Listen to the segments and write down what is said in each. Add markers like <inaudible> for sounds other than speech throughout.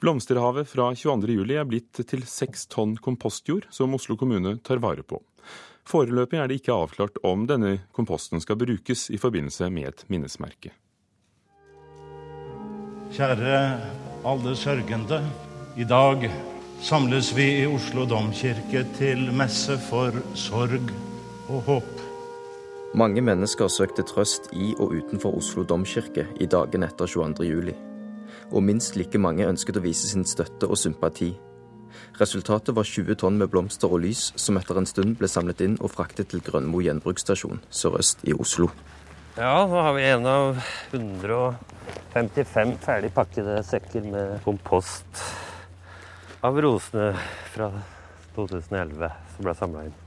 Blomsterhavet fra 22.07 er blitt til seks tonn kompostjord som Oslo kommune tar vare på. Foreløpig er det ikke avklart om denne komposten skal brukes i forbindelse med et minnesmerke. Kjære alle sørgende. I dag samles vi i Oslo domkirke til messe for sorg og håp. Mange mennesker søkte trøst i og utenfor Oslo domkirke i dagene etter 22. juli. Og minst like mange ønsket å vise sin støtte og sympati. Resultatet var 20 tonn med blomster og lys, som etter en stund ble samlet inn og fraktet til Grønmo gjenbruksstasjon sørøst i Oslo. Ja, nå har vi en av 155 ferdig pakkede sekker med kompost av rosene fra 2011 som ble samla inn.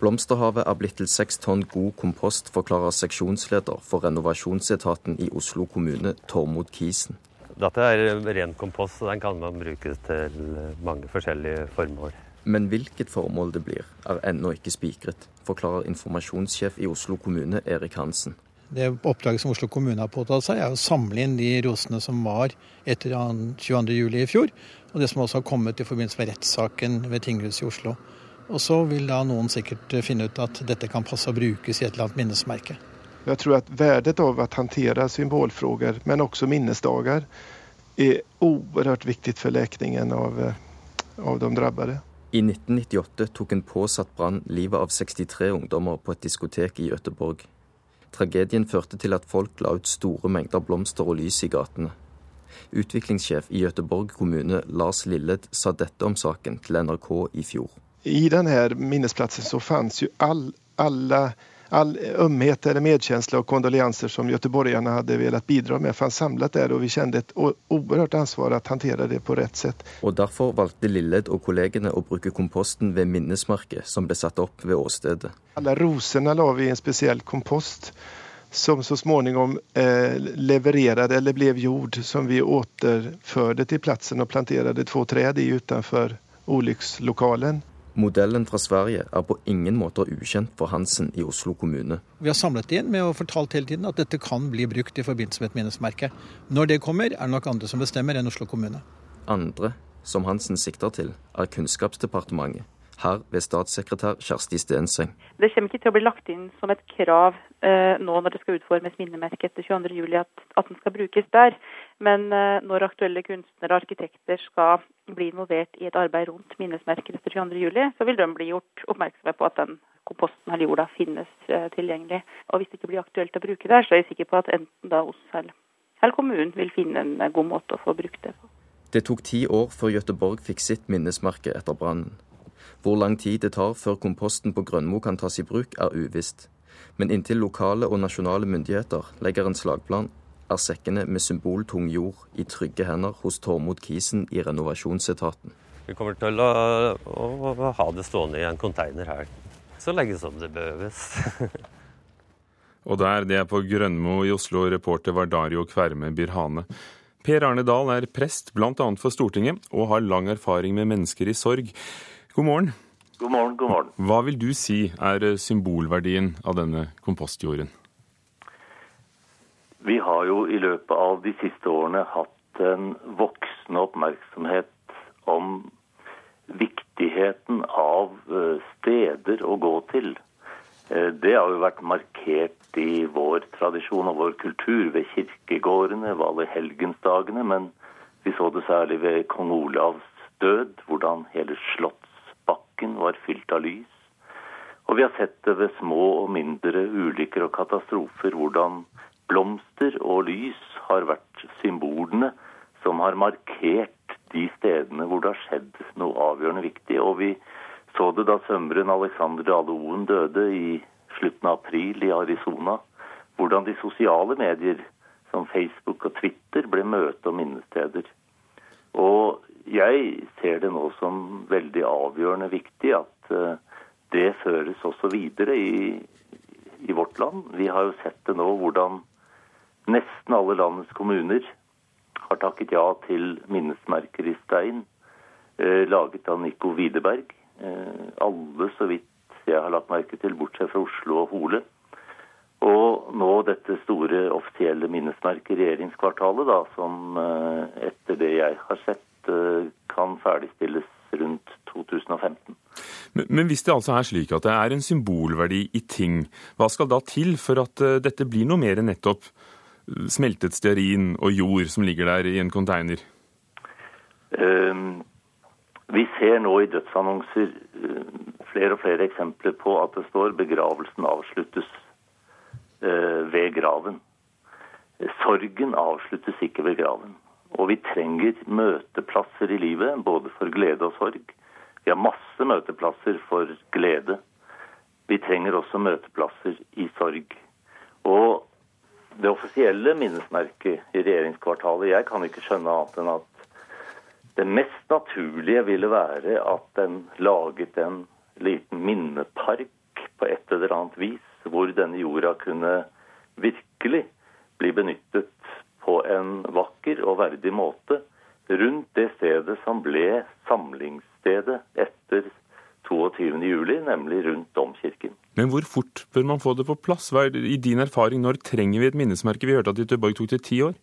Blomsterhavet er blitt til seks tonn god kompost, forklarer seksjonsleder for renovasjonsetaten i Oslo kommune, Tormod Kisen. Dette er ren kompost, så den kan man bruke til mange forskjellige formål. Men hvilket formål det blir, er ennå ikke spikret, forklarer informasjonssjef i Oslo kommune, Erik Hansen. Det oppdraget som Oslo kommune har påtatt seg, er å samle inn de rosene som var etter 22.07. i fjor, og det som også har kommet i forbindelse med rettssaken ved tinghuset i Oslo. Og så vil da noen sikkert finne ut at dette kan passe å brukes i et eller annet minnesmerke. Jeg tror at verdet av å håndtere symbolfrågor men også minnesdager, er uhyre viktig for lekningen av, av de drabbede. I 1998 tok en påsatt brann livet av 63 ungdommer på et diskotek i Gøteborg. Tragedien førte til at folk la ut store mengder blomster og lys i gatene. Utviklingssjef i Gøteborg kommune, Lars Lilled, sa dette om saken til NRK i fjor. I denne minnesplassen så fantes jo all, alle all ømhet eller medkänsla og kondolenser som göteborgarna hadde velat bidra med fanns samlet der, og vi kjente et oerhört ansvar å håndtere det på rett sett. Og Derfor valgte Lilled og kollegene å bruke komposten ved minnesmerket som ble satt opp ved åstedet. Alle rosene la vi i en spesiell kompost som så småningom eh, levererade eller ble jord som vi återførte til plassen og planterte to trær i utenfor ulykkslokalen. Modellen fra Sverige er på ingen måter ukjent for Hansen i Oslo kommune. Vi har samlet det inn med å fortalt hele tiden at dette kan bli brukt i forbindelse med et minnesmerke. Når det kommer, er det nok andre som bestemmer enn Oslo kommune. Andre, som Hansen sikter til, er Kunnskapsdepartementet. Her ved statssekretær Kjersti Stenseng. Det kommer ikke til å bli lagt inn som et krav eh, nå når det skal utformes minnemerke etter 22.07. At, at den skal brukes der. Men eh, når aktuelle kunstnere og arkitekter skal bli involvert i et arbeid rundt minnesmerker etter 22.07, så vil de bli gjort oppmerksomme på at den komposten eller jorda finnes eh, tilgjengelig. Og hvis det ikke blir aktuelt å bruke der, så er jeg sikker på at enten da oss eller, eller kommunen vil finne en god måte å få brukt det på. Det tok ti år før Gøteborg fikk sitt minnesmerke etter brannen. Hvor lang tid det tar før komposten på Grønmo kan tas i bruk, er uvisst. Men inntil lokale og nasjonale myndigheter legger en slagplan, er sekkene med symboltung jord i trygge hender hos Tormod Kisen i renovasjonsetaten. Vi kommer til å, å ha det stående i en container her så lenge som det behøves. <laughs> og der, det er på Grønmo i Oslo. Reporter var Dario Kverme Birhane. Per Arne Dahl er prest bl.a. for Stortinget og har lang erfaring med mennesker i sorg. God morgen. God morgen, god morgen. Hva vil du si er symbolverdien av denne kompostjorden? Vi har jo i løpet av de siste årene hatt en voksende oppmerksomhet om viktigheten av steder å gå til. Det har jo vært markert i vår tradisjon og vår kultur ved kirkegårdene, ved alle helgensdagene, men vi så det særlig ved kong Olavs død, hvordan hele slottsbakken var fylt av lys. Og vi har sett det ved små og mindre ulykker og katastrofer, hvordan blomster og lys har vært symbolene som har markert de stedene hvor det har skjedd noe avgjørende viktig. Og vi så det da sømmeren Alexander Dale Oen døde i slutten av april i Arizona. Hvordan de sosiale medier som Facebook og Twitter ble møte- og minnesteder. Og jeg ser det nå som veldig avgjørende viktig at det føres også videre i, i vårt land. Vi har jo sett det nå hvordan nesten alle landets kommuner har takket ja til minnesmerker i stein eh, laget av Nico Widerberg. Eh, alle, så vidt jeg har lagt merke til, bortsett fra Oslo og Hole. Og nå dette store offisielle minnesmerket regjeringskvartalet, da, som eh, etter det jeg har sett, kan ferdigstilles rundt 2015. Men, men, hvis det altså er slik at det er en symbolverdi i ting, hva skal da til for at uh, dette blir noe mer enn nettopp uh, smeltet stearin og jord som ligger der i en container? Uh, vi ser nå i dødsannonser flere og flere eksempler på at det står 'begravelsen avsluttes ved graven'. Sorgen avsluttes ikke ved graven. Og vi trenger møteplasser i livet, både for glede og sorg. Vi har masse møteplasser for glede. Vi trenger også møteplasser i sorg. Og det offisielle minnesmerket i regjeringskvartalet Jeg kan ikke skjønne annet enn at det mest naturlige ville være at den laget en liten minnepark på et eller annet vis, hvor denne jorda kunne virkelig bli benyttet på en vakker og verdig måte rundt det stedet som ble samlingsstedet etter 22.07, nemlig rundt Domkirken. Men hvor fort bør man få det på plass? Hva er I din erfaring, når trenger vi et minnesmerke? Vi hørte at Göteborg tok det ti år.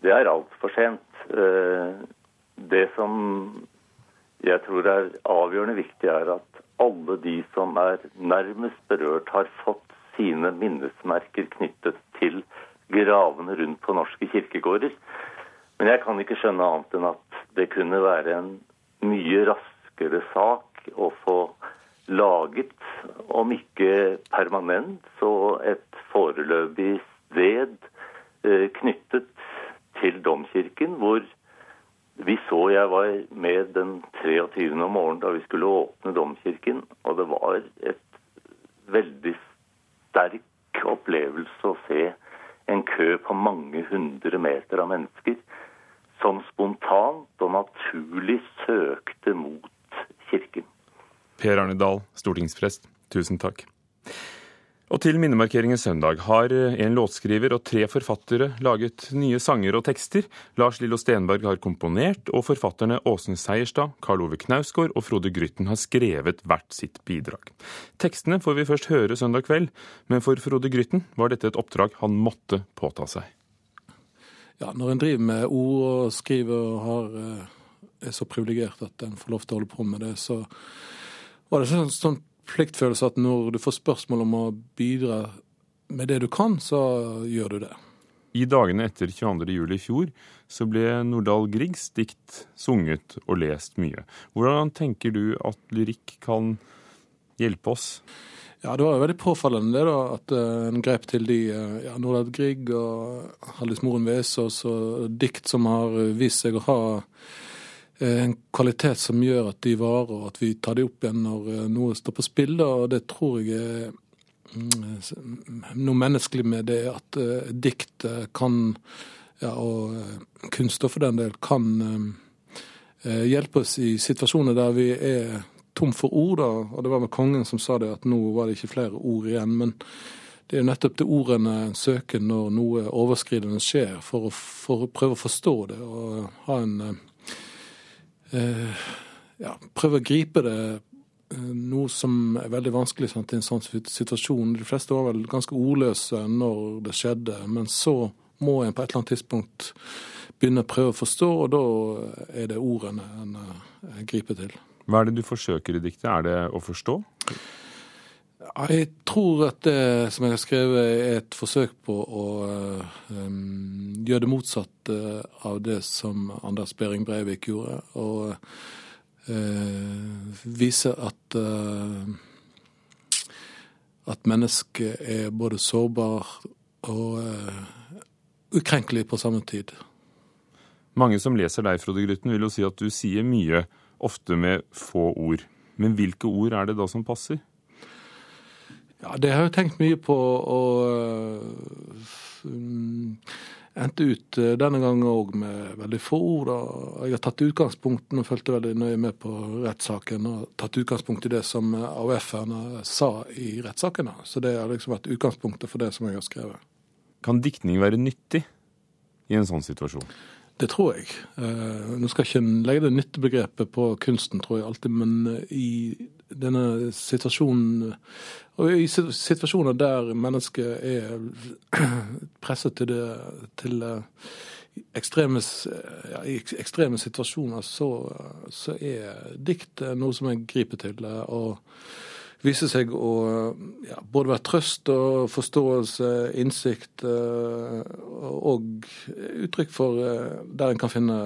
Det er altfor sent. Eh, det som jeg tror er avgjørende viktig, er at alle de som er nærmest berørt, har fått sine minnesmerker knyttet til gravene rundt på norske kirkegårder. Men jeg kan ikke skjønne annet enn at det kunne være en mye raskere sak å få laget, om ikke permanent, så et foreløpig sted eh, knyttet til domkirken, hvor vi så jeg var med den 23. om morgenen da vi skulle åpne domkirken, og det var et veldig sterk opplevelse å se kø på mange hundre meter av mennesker som spontant og naturlig søkte mot kirken. Per Arne Dahl, stortingsprest, tusen takk. Til minnemarkeringen søndag har en låtskriver og tre forfattere laget nye sanger og tekster. Lars Lillo Stenberg har komponert, og forfatterne Åsen Seierstad, Karl Ove Knausgård og Frode Grytten har skrevet hvert sitt bidrag. Tekstene får vi først høre søndag kveld, men for Frode Grytten var dette et oppdrag han måtte påta seg. Ja, når en driver med ord og skriver og har, eh, er så privilegert at en får lov til å holde på med det, så var det sånn, sånn pliktfølelse at når du får spørsmål om å bidra med det du kan, så gjør du det. I dagene etter 22.07. i fjor så ble Nordahl Griegs dikt sunget og lest mye. Hvordan tenker du at lyrikk kan hjelpe oss? Ja, Det var jo veldig påfallende det da, at uh, en grep til de uh, ja, Nordahl Grieg og Hallis Moren Vesaas og dikt som har vist seg å ha Eh, en kvalitet som gjør at de varer, og at vi tar de opp igjen når eh, noe står på spill. Og det tror jeg er mm, noe menneskelig med det at uh, dikt kan, ja, og kunst for den del, kan hjelpe oss i situasjoner der vi er tom for ord. Da. Og det var med kongen som sa det, at nå var det ikke flere ord igjen. men det er nettopp det ordene en søker når noe overskridende skjer, for å, for å prøve å forstå det og ha en Eh, ja, prøve å gripe det eh, noe som er veldig vanskelig sant, i en sånn situasjon. De fleste var vel ganske ordløse når det skjedde, men så må en på et eller annet tidspunkt begynne å prøve å forstå, og da er det ordene en eh, griper til. Hva er det du forsøker i diktet? Er det å forstå? Jeg tror at det som jeg har skrevet, er et forsøk på å um, gjøre det motsatte av det som Anders Behring Breivik gjorde. Og uh, vise at uh, at mennesket er både sårbar og uh, ukrenkelig på samme tid. Mange som leser deg, Frode Grytten, vil jo si at du sier mye, ofte med få ord. Men hvilke ord er det da som passer? Ja, det har jeg tenkt mye på. og um, endte ut uh, denne gangen òg med veldig få ord. Jeg har tatt utgangspunkt og fulgte veldig nøye med på rettssaken og tatt utgangspunkt i det som AUF-erne sa i rettssaken. Så det har liksom vært utgangspunktet for det som jeg har skrevet. Kan diktning være nyttig i en sånn situasjon? Det tror jeg. Nå skal jeg ikke legge det nyttebegrepet på kunsten, tror jeg alltid, men i denne situasjonen Og i situasjoner der mennesket er <clears throat> presset til, det, til ekstreme, ja, ekstreme situasjoner så, så, er dikt noe som jeg griper til. og viser seg å ja, både være trøst og forståelse, innsikt og uttrykk for der en kan finne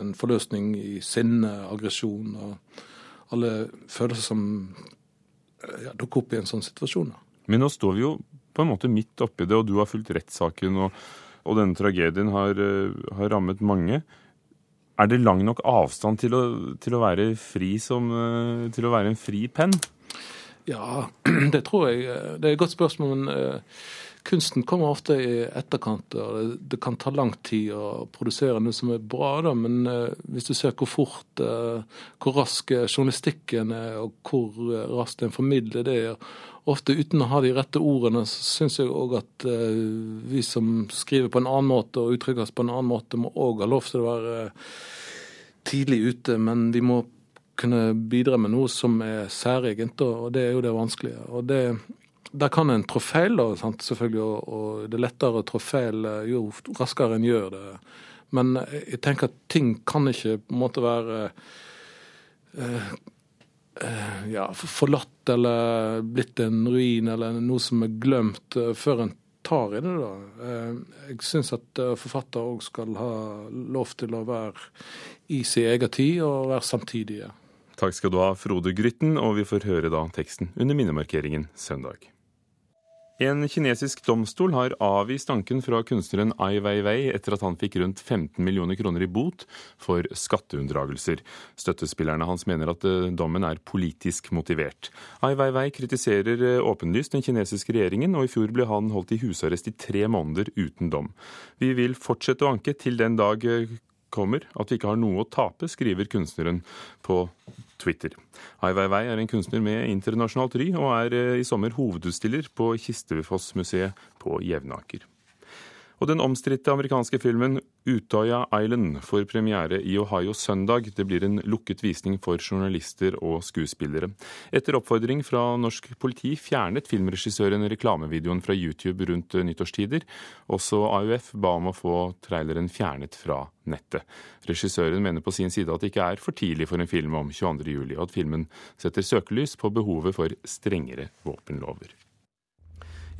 en forløsning i sinne, aggresjon og alle følelser som ja, dukker opp i en sånn situasjon. Men nå står vi jo på en måte midt oppi det, og du har fulgt rettssaken. og og denne tragedien har, eh, har, rammet mange. Er det lang nok avstand til å, til å, være fri som eh, Til å være en fri penn? Ja, <clears throat> det tror jeg. Eh, det er et godt spørsmål. men Kunsten kommer ofte i etterkant. og Det kan ta lang tid å produsere noe som er bra, da, men hvis du ser hvor fort, hvor rask journalistikken er, og hvor raskt en formidler det, ofte uten å ha de rette ordene, så syns jeg òg at vi som skriver på en annen måte og uttrykker oss på en annen måte, må òg ha lov til å være tidlig ute. Men vi må kunne bidra med noe som er særegent, og det er jo det vanskelige. Og det, der kan en trå feil, da, sant? selvfølgelig, og, og, det er lettere å trå feil eh, jo raskere en gjør det. Men jeg tenker at ting kan ikke på en måte være uh, Eh, ja, forlatt eller blitt en ruin eller noe som er glemt, eh, før en tar i det. da. Eh, jeg syns at forfatter òg skal ha lov til å være i sin egen tid og være samtidige. Takk skal du ha, Frode Grytten, og vi får høre da teksten under minnemarkeringen søndag. En kinesisk domstol har avvist anken fra kunstneren Ai Weiwei etter at han fikk rundt 15 millioner kroner i bot for skatteunndragelser. Støttespillerne hans mener at eh, dommen er politisk motivert. Ai Weiwei kritiserer eh, åpenlyst den kinesiske regjeringen, og i fjor ble han holdt i husarrest i tre måneder uten dom. Vi vil fortsette å anke til den dag eh, kommer at vi ikke har noe å tape, skriver kunstneren på Twitter. Ai Weiwei er en kunstner med internasjonalt ry, og er eh, i sommer hovedutstiller på Kistefoss-museet på Jevnaker. Og den omstridte amerikanske filmen Utøya Island får premiere i Ohio søndag. Det blir en lukket visning for journalister og skuespillere. Etter oppfordring fra norsk politi fjernet filmregissøren reklamevideoen fra YouTube rundt nyttårstider. Også AUF ba om å få traileren fjernet fra nettet. Regissøren mener på sin side at det ikke er for tidlig for en film om 22.07, og at filmen setter søkelys på behovet for strengere våpenlover.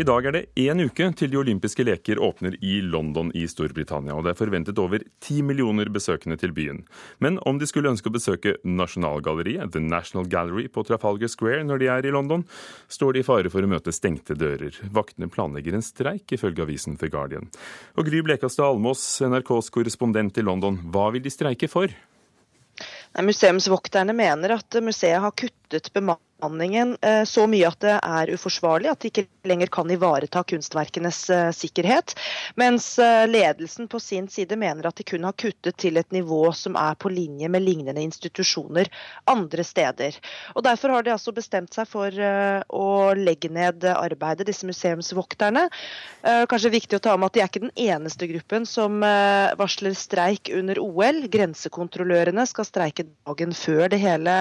I dag er det én uke til de olympiske leker åpner i London i Storbritannia, og det er forventet over ti millioner besøkende til byen. Men om de skulle ønske å besøke Nasjonalgalleriet, The National Gallery på Trafalgar Square når de er i London, står de i fare for å møte stengte dører. Vaktene planlegger en streik, ifølge avisen The Guardian. Og Gry Blekastad Almås, NRKs korrespondent i London, hva vil de streike for? Museumsvokterne mener at museet har kuttet bemanning bemanningen eh, så mye at det er uforsvarlig, at de ikke lenger kan ivareta kunstverkenes eh, sikkerhet. Mens eh, ledelsen på sin side mener at de kun har kuttet til et nivå som er på linje med lignende institusjoner andre steder. Og Derfor har de altså bestemt seg for å legge ned arbeidet, disse museumsvokterne. Kanskje viktig å ta med at de er ikke den eneste gruppen som varsler streik under OL. Grensekontrollørene skal streike dagen før det hele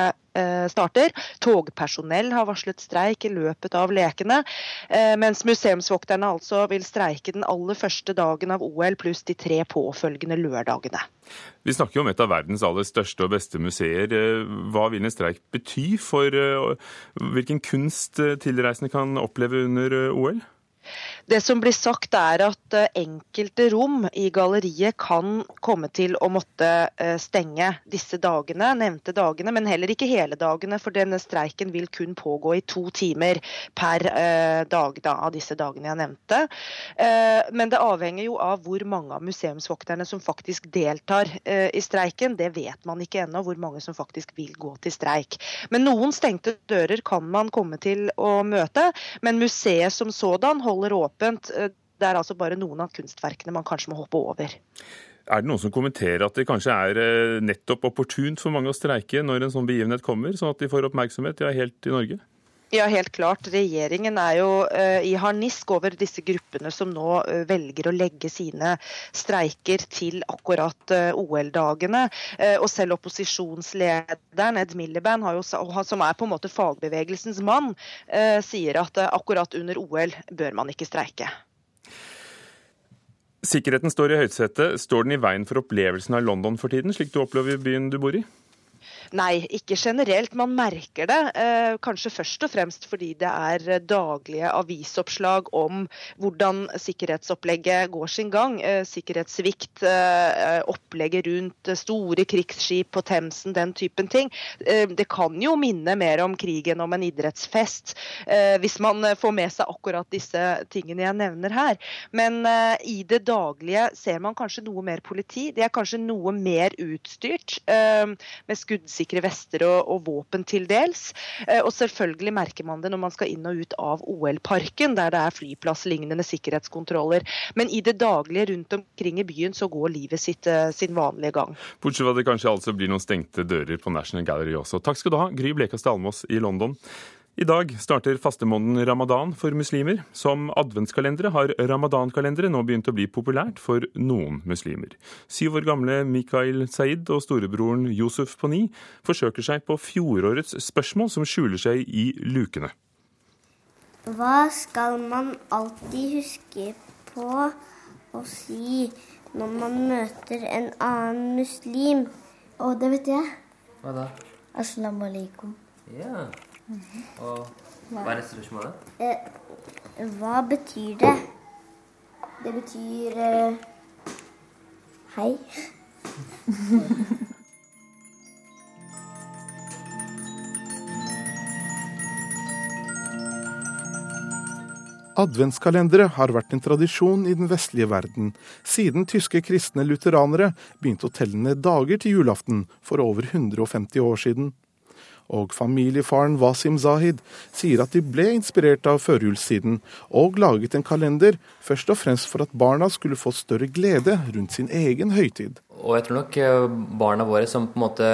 starter. Togpersonell har varslet streik i løpet av lekene, eh, mens museumsvokterne altså vil streike den aller første dagen av OL pluss de tre påfølgende lørdagene. Vi snakker om et av verdens aller største og beste museer. Eh, hva vil en streik bety for hvilken kunst tilreisende kan oppleve under OL? Det som blir sagt er at eh, enkelte rom i galleriet kan komme til å måtte eh, stenge disse dagene, nevnte dagene, men heller ikke hele dagene. For denne streiken vil kun pågå i to timer per eh, dag da, av disse dagene jeg nevnte. Men det avhenger jo av hvor mange av museumsvokterne som faktisk deltar i streiken. Det vet man ikke ennå, hvor mange som faktisk vil gå til streik. Men noen stengte dører kan man komme til å møte. Men museet som sådan holder åpent åpent. Eh, det er altså bare noen av kunstverkene man kanskje må hoppe over. Er det noen som kommenterer at det kanskje er eh, nettopp opportunt for mange å streike når en sånn begivenhet kommer, sånn at de får oppmerksomhet, ja, helt i Norge? Ja, helt klart. Regjeringen er jo uh, i harnisk over disse gruppene som nå uh, velger å legge sine streiker til akkurat uh, OL-dagene. og selv opposisjonslederen Ed Miliband, som er på en måte fagbevegelsens mann, sier at akkurat under OL bør man ikke streike. Sikkerheten står i høysetet. Står den i veien for opplevelsen av London for tiden, slik du opplever byen du bor i? Nei, ikke generelt. Man merker det. Eh, kanskje først og fremst fordi det er eh, daglige avisoppslag om hvordan sikkerhetsopplegget går sin gang. Eh, sikkerhetssvikt, eh, opplegget rundt store krigsskip på Themsen, den typen ting. Det kan jo minne mer om krigen om en idrettsfest, hvis man får med seg akkurat disse tingene jeg nevner her. Men i det daglige ser man kanskje noe mer politi. De er kanskje noe mer utstyrt med skuddsikkerhet treffsikre vester og, og, våpen til dels. Eh, og selvfølgelig merker man det når man skal inn og ut av OL-parken, der det er flyplasslignende sikkerhetskontroller. Men i det daglige rundt omkring i byen så går livet sitt eh, sin vanlige gang. Bortsett fra at det kanskje altså blir noen stengte dører på National Gallery også. Takk skal du ha, Gry Blekastad Almås i London. I dag starter fastemåneden ramadan for muslimer. Som adventskalendere har ramadankalendere nå begynt å bli populært for noen muslimer. Syv år gamle Mikael Said og storebroren Yusuf Poni forsøker seg på fjorårets spørsmål som skjuler seg i lukene. Hva skal man alltid huske på å si når man møter en annen muslim? Å, det vet jeg. Hva da? Assalamu alaikum. Ja. Og hva er neste spørsmål? Eh, hva betyr det? Det betyr eh, hei. Adventskalendere har vært en tradisjon i den vestlige verden siden tyske kristne lutheranere begynte å telle ned dager til julaften for over 150 år siden og familiefaren Wasim Zahid sier at de ble inspirert av førjulstiden, og laget en kalender først og fremst for at barna skulle få større glede rundt sin egen høytid. Og jeg tror nok eh, barna våre, som på en måte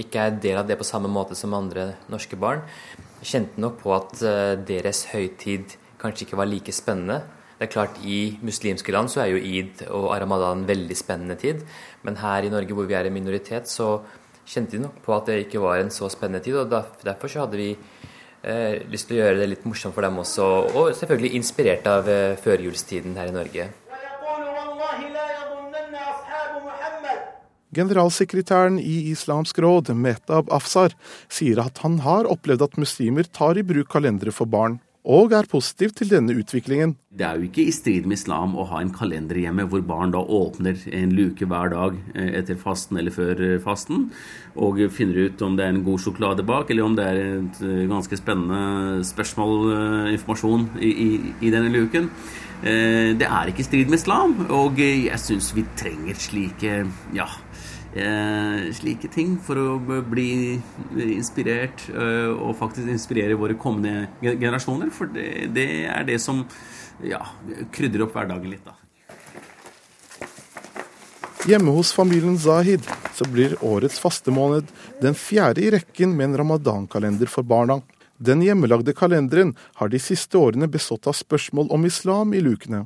ikke er del av det på samme måte som andre norske barn, kjente nok på at eh, deres høytid kanskje ikke var like spennende. Det er klart I muslimske land så er jo id og ramadan veldig spennende tid, men her i Norge hvor vi er en minoritet, så kjente de nok på at det ikke var en så spennende tid. og Derfor så hadde vi eh, lyst til å gjøre det litt morsomt for dem også, og selvfølgelig inspirert av eh, førjulstiden her i Norge. Generalsekretæren i Islamsk råd, Mehtab Afsar, sier at han har opplevd at muslimer tar i bruk kalendere for barn og er positiv til denne utviklingen. Det er jo ikke i strid med islam å ha en kalender hjemme hvor barn da åpner en luke hver dag eh, etter fasten eller før eh, fasten, og finner ut om det er en god sjokolade bak, eller om det er et eh, ganske spennende spørsmål, informasjon, i, i, i denne luken. Det er ikke i strid med islam, og jeg syns vi trenger slike ja, eh, slike ting for å bli inspirert eh, og faktisk inspirere våre kommende generasjoner. For det, det er det som ja, krydrer opp hverdagen litt, da. Hjemme hos familien Zahid så blir årets fastemåned den fjerde i rekken med en ramadankalender for barna. Den hjemmelagde kalenderen har de siste årene bestått av spørsmål om islam i lukene.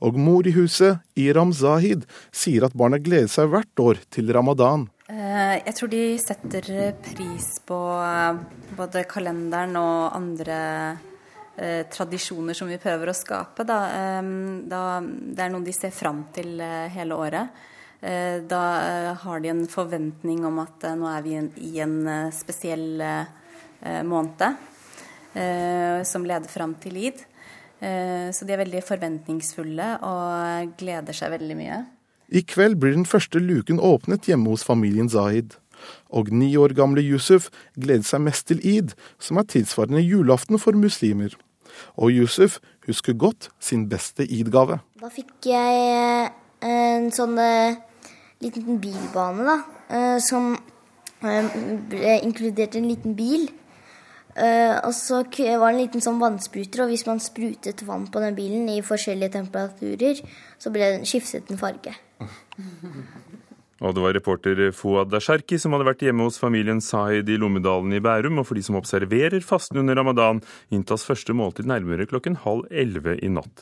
Og mor i huset, Iram Zahid, sier at barna gleder seg hvert år til ramadan. Eh, jeg tror de setter pris på eh, både kalenderen og andre eh, tradisjoner som vi prøver å skape. Da. Da, det er noe de ser fram til hele året. Da har de en forventning om at nå er vi i en spesiell måned som leder fram til id. Eh, så de er veldig forventningsfulle og gleder seg veldig mye. I kveld blir den første luken åpnet hjemme hos familien Zahid. Og ni år gamle Yusuf gleder seg mest til id, som er tilsvarende julaften for muslimer. Og Yusuf husker godt sin beste id-gave. Da fikk jeg eh, en sånn eh, liten bilbane, da. Som inkluderte en liten bil. Uh, og så var det en liten sånn vannspruter, og hvis man sprutet vann på den bilen i forskjellige temperaturer, så ble den skiftet en farge. <laughs> Og det var reporter Fouad Dasharki som hadde vært hjemme hos familien Sahid i Lommedalen i Bærum. Og for de som observerer fasten under ramadan, inntas første måltid nærmere klokken halv elleve i natt.